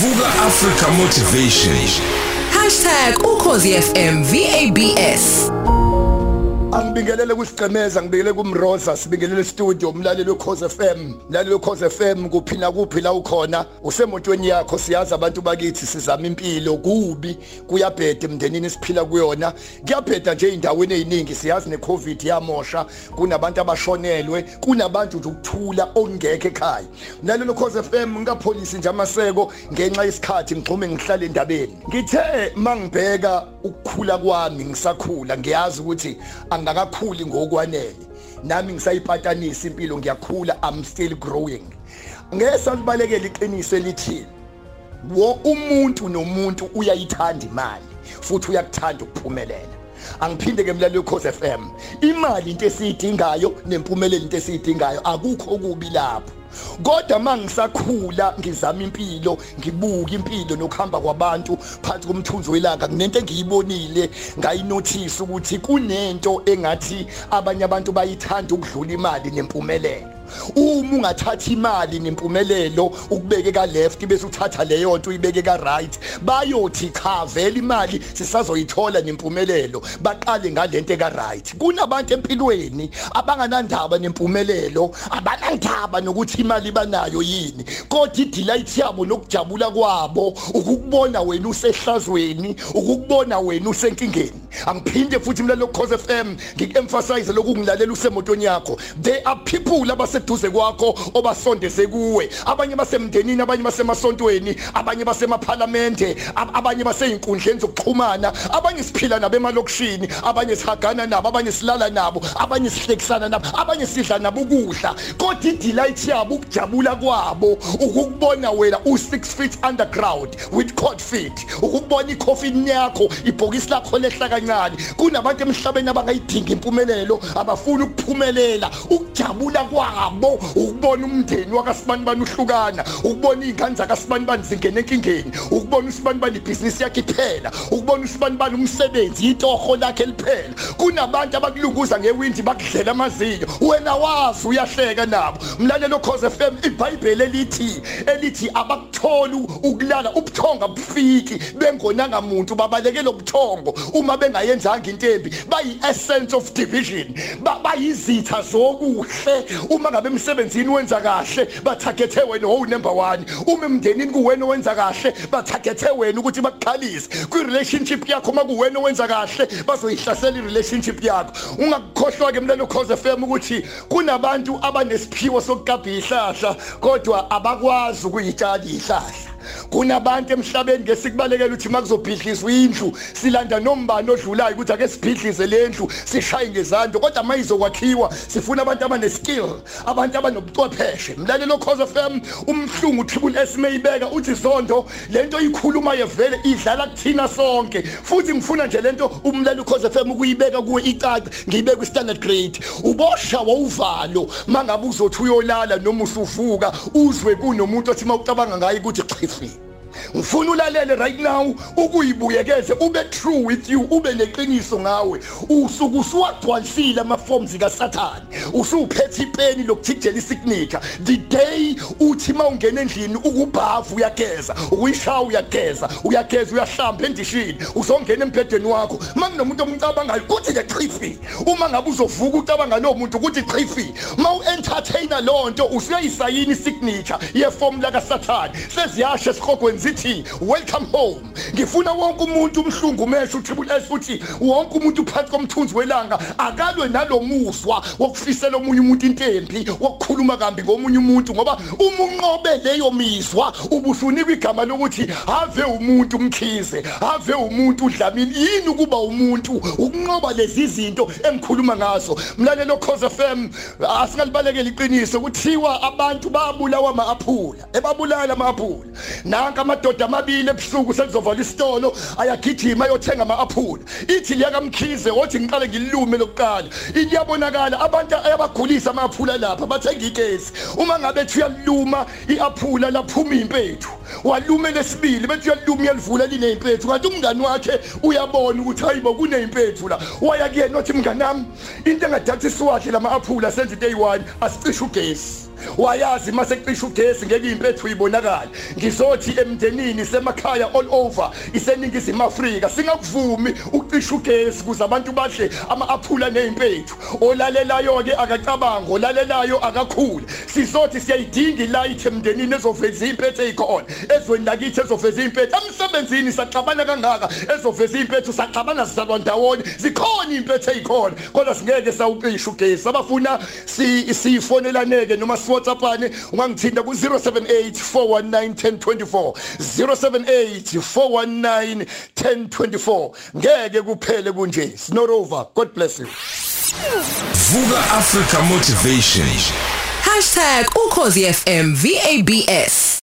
Vuka Africa Motivation. #ukhozifm VABS Angibingelele kusigcemeza ngibingelele kumroza sibingelele studio umlaleli weCause FM umlaleli weCause FM kuphina kuphi la ukhona? Usemotweni yakho siyazi abantu bakithi sizama impilo kubi kuyabheda emndenini siphila kuyona. Kuyabheda nje endaweni eziningi siyazi necovid yamosha kunabantu abashonelwe kunabantu nje ukuthula okungekho ekhaya. Umlaleli weCause FM ngikapholisi nje amaseko ngenxa yesikhathi ngixhume ngihlale endabeni. Ngithe mangibheka ukukhula kwami ngisakhula ngiyazi ukuthi angakakhuli ngokwanele. Nami ngisayipatanisa impilo ngiyakhula i'm still growing. Ngesalibalekela iqiniso elithi wo umuntu nomuntu uyayithanda imali futhi uyakuthanda ukuphumelela. Angiphinde ke mlaleli weCause FM imali into esiyidingayo nempumelelo into esiyidingayo akukho okubi lapho. Kodwa mangisakhula ngizama impilo ngibuka impilo nokuhamba kwabantu phansi komthunzi welanga kunento engiyibonile. Ngayinothisa ukuthi kunento engathi abanye abantu bayithanda ukudlula imali nempumelelo. Uma ungathatha imali nempumelelo ukubeke ka left bese uthatha leyo nto uyibeke ka right bayothi cha vele imali sisazoyithola nempumelelo baqale ngalento ka right. Kunabantu empilweni abanganandaba nempumelelo abanandaba nokuthi imali banayo yini. Kodwa idelight yabo nokujabula kwabo ukukubona wena usehlazweni ukukubona wena usenkingeni. Angiphinde futhi mlalo cause FM ngikuemphasize lokhu ngilalela usemotweni yakho. There are people abaseduze kwakho obasondeze kuwe. Abanye basemndenini abanye basemasontweni abanye basemaphalamende abanye baseyinkundleni zokuxhumana abanye siphila nabo emalokishini abanye sihagana nabo abanye silala nabo abanye sihlekisana nabo abanye sidla nabo ukudla. Kodwa idelight yabo ukujabula kwabo ukukubona wena u6 feet underground with cold feet ukubona icoffin yakho ibhokisi lakho lehla kancane. Kunabantu emhlabeni abangayidinga impumelelo abafuna ukuphumelela. Ukujabula kwabo ukubona umndeni wakasibani bani uhlukana ukubona izingane zakasibani bani zingena enkingeni ukubona usibani bani ibhizinisi yakhe iphela ukubona usibani bani umsebenzi itoho lakhe liphela. Kunabantu abakulunguza ngewindi bakudlela amazinyo. Wena wazi uyahleka nabo. Mlalelo cause FM iBhayibheli elithi elithi abakutholi ukulala ubuthonga bufiki bengonanga umuntu babalekela ubuthongo. Uma bengayenzanga intembi bayi essence of division bayizitha zokuhle. Uma ngabe emsebenzini wenza kahle bathagethe wena oh number 1 uma emndenini kuwena owenza kahle bathagethe wena ukuthi bakukhalise kwi relationship yakho makuwena owenza kahle bazoyihlasela i relationship yakho. Ungakukhohlwa ke mlelo cause FM ukuthi kunabantu abanesiphiwo sokugabha ihlahla kodwa abakwazi ukuyitshala ihlahla. Kunabantu emhlabeni ngesikubalekela ukuthi makuzobhidlizwa indlu silanda nombani odlulayo ukuthi ake sibhidlize lendlu sishaye ngezando kodwa mayizokwakhiwa sifuna abantu abaneskill abantu abanobuchwepheshe mlalelo cause FM umhlungu triple S mayibeka uthi zondo lento ikhuluma yevele idlala kuthina sonke futhi ngifuna nje lento umlalelo cause FM ukuyibeka kuwe icaca ngiyibeka ku standard grade. Ubosha wawuvalo mangabe uzothi uyolala noma usuvuka uzwe kunomuntu othi mawucabanga ngaye ukuthi chifi ngifuna ulalele right now ukuyibuyekeze ube true with you ube neqiniso ngawe. Usuku usuwagcwalisile ama forms kaSathane. Usuphethe ipeni lokuthijela isignature. The day uthi mawungena endlini ukubhavu uyageza ukuyishaya uyageza uyageza uyahlamba endishini uzongena embhedeni wakho. Mangunomuntu omcabangayo kuthi ke chifi uma ngabe uzovuka ucabanga lo muntu kuthi chifi mawu entertainer lonto usuyayisayina isignature yeform la kaSathane seziyasha esikhogweni zithi welcome home. Ngifuna wonke umuntu umhlungu mesho utriple S uthi wonke umuntu phansi komthunzi welanga akalwe nalomuzwa wokufisela omunye umuntu intempi wokukhuluma kambi ngomunye umuntu ngoba uma unqobe leyo mizwa ubusunika igama lokuthi have umuntu umkhize have umuntu udlamini yini ukuba umuntu ukunqoba lezi zinto engikhuluma ngazo? Mlalelo cause FM asingalibalekela iqiniso kuthiwa abantu babulawa ama-aphula ebabulala ama-aphula nanka amadoda amabili ebusuku sekuzovala isitolo ayagijima ayothenga ama-aphula ithi liyakamkhize wothi ngiqale ngililume lokuqala. Liyabonakala abantu ayabagulisa ama-aphula lapha bathenga igesi uma ngabe ethi uyaliluma i-aphula laphuma impethu. Walume lesibili bethi uyaliluma uyalivula liney'mpethu kanti umngani wakhe uyabona ukuthi hayibo kuney'mpethu la waya kuyena othi mnganami into engadatha isiwahle lama-aphula senza into eyi-one asicishe ugesi. Wayazi mase cisha ugesi ngeke impethu ibonakala ngizothi emndenini semakhaya all over iseningizimu Afrika singakuvumi ucisha ugesi kuze abantu bahle ama-aphula nezimpethu olalelayo ke akacabanga olalelayo akakhule sizothi siyayidinga ilight emndenini ezoveza impethu ezikhona ezweni lakithi ezoveza impethu emsebenzini saxabana kangaka. Ezoveza impethu saxabana sizalwa ndawonye zikhona impethu ezikhona kodwa singeke sawucisha ugesi. Abafuna siyifonelaneke noma siwhatsappane ungangithinta ku 078 419 1024 078 419 1024 ngeke kuphele kunje. Sinorova god bless you. Vuka Africa Motivation. #ukhozi FM VABS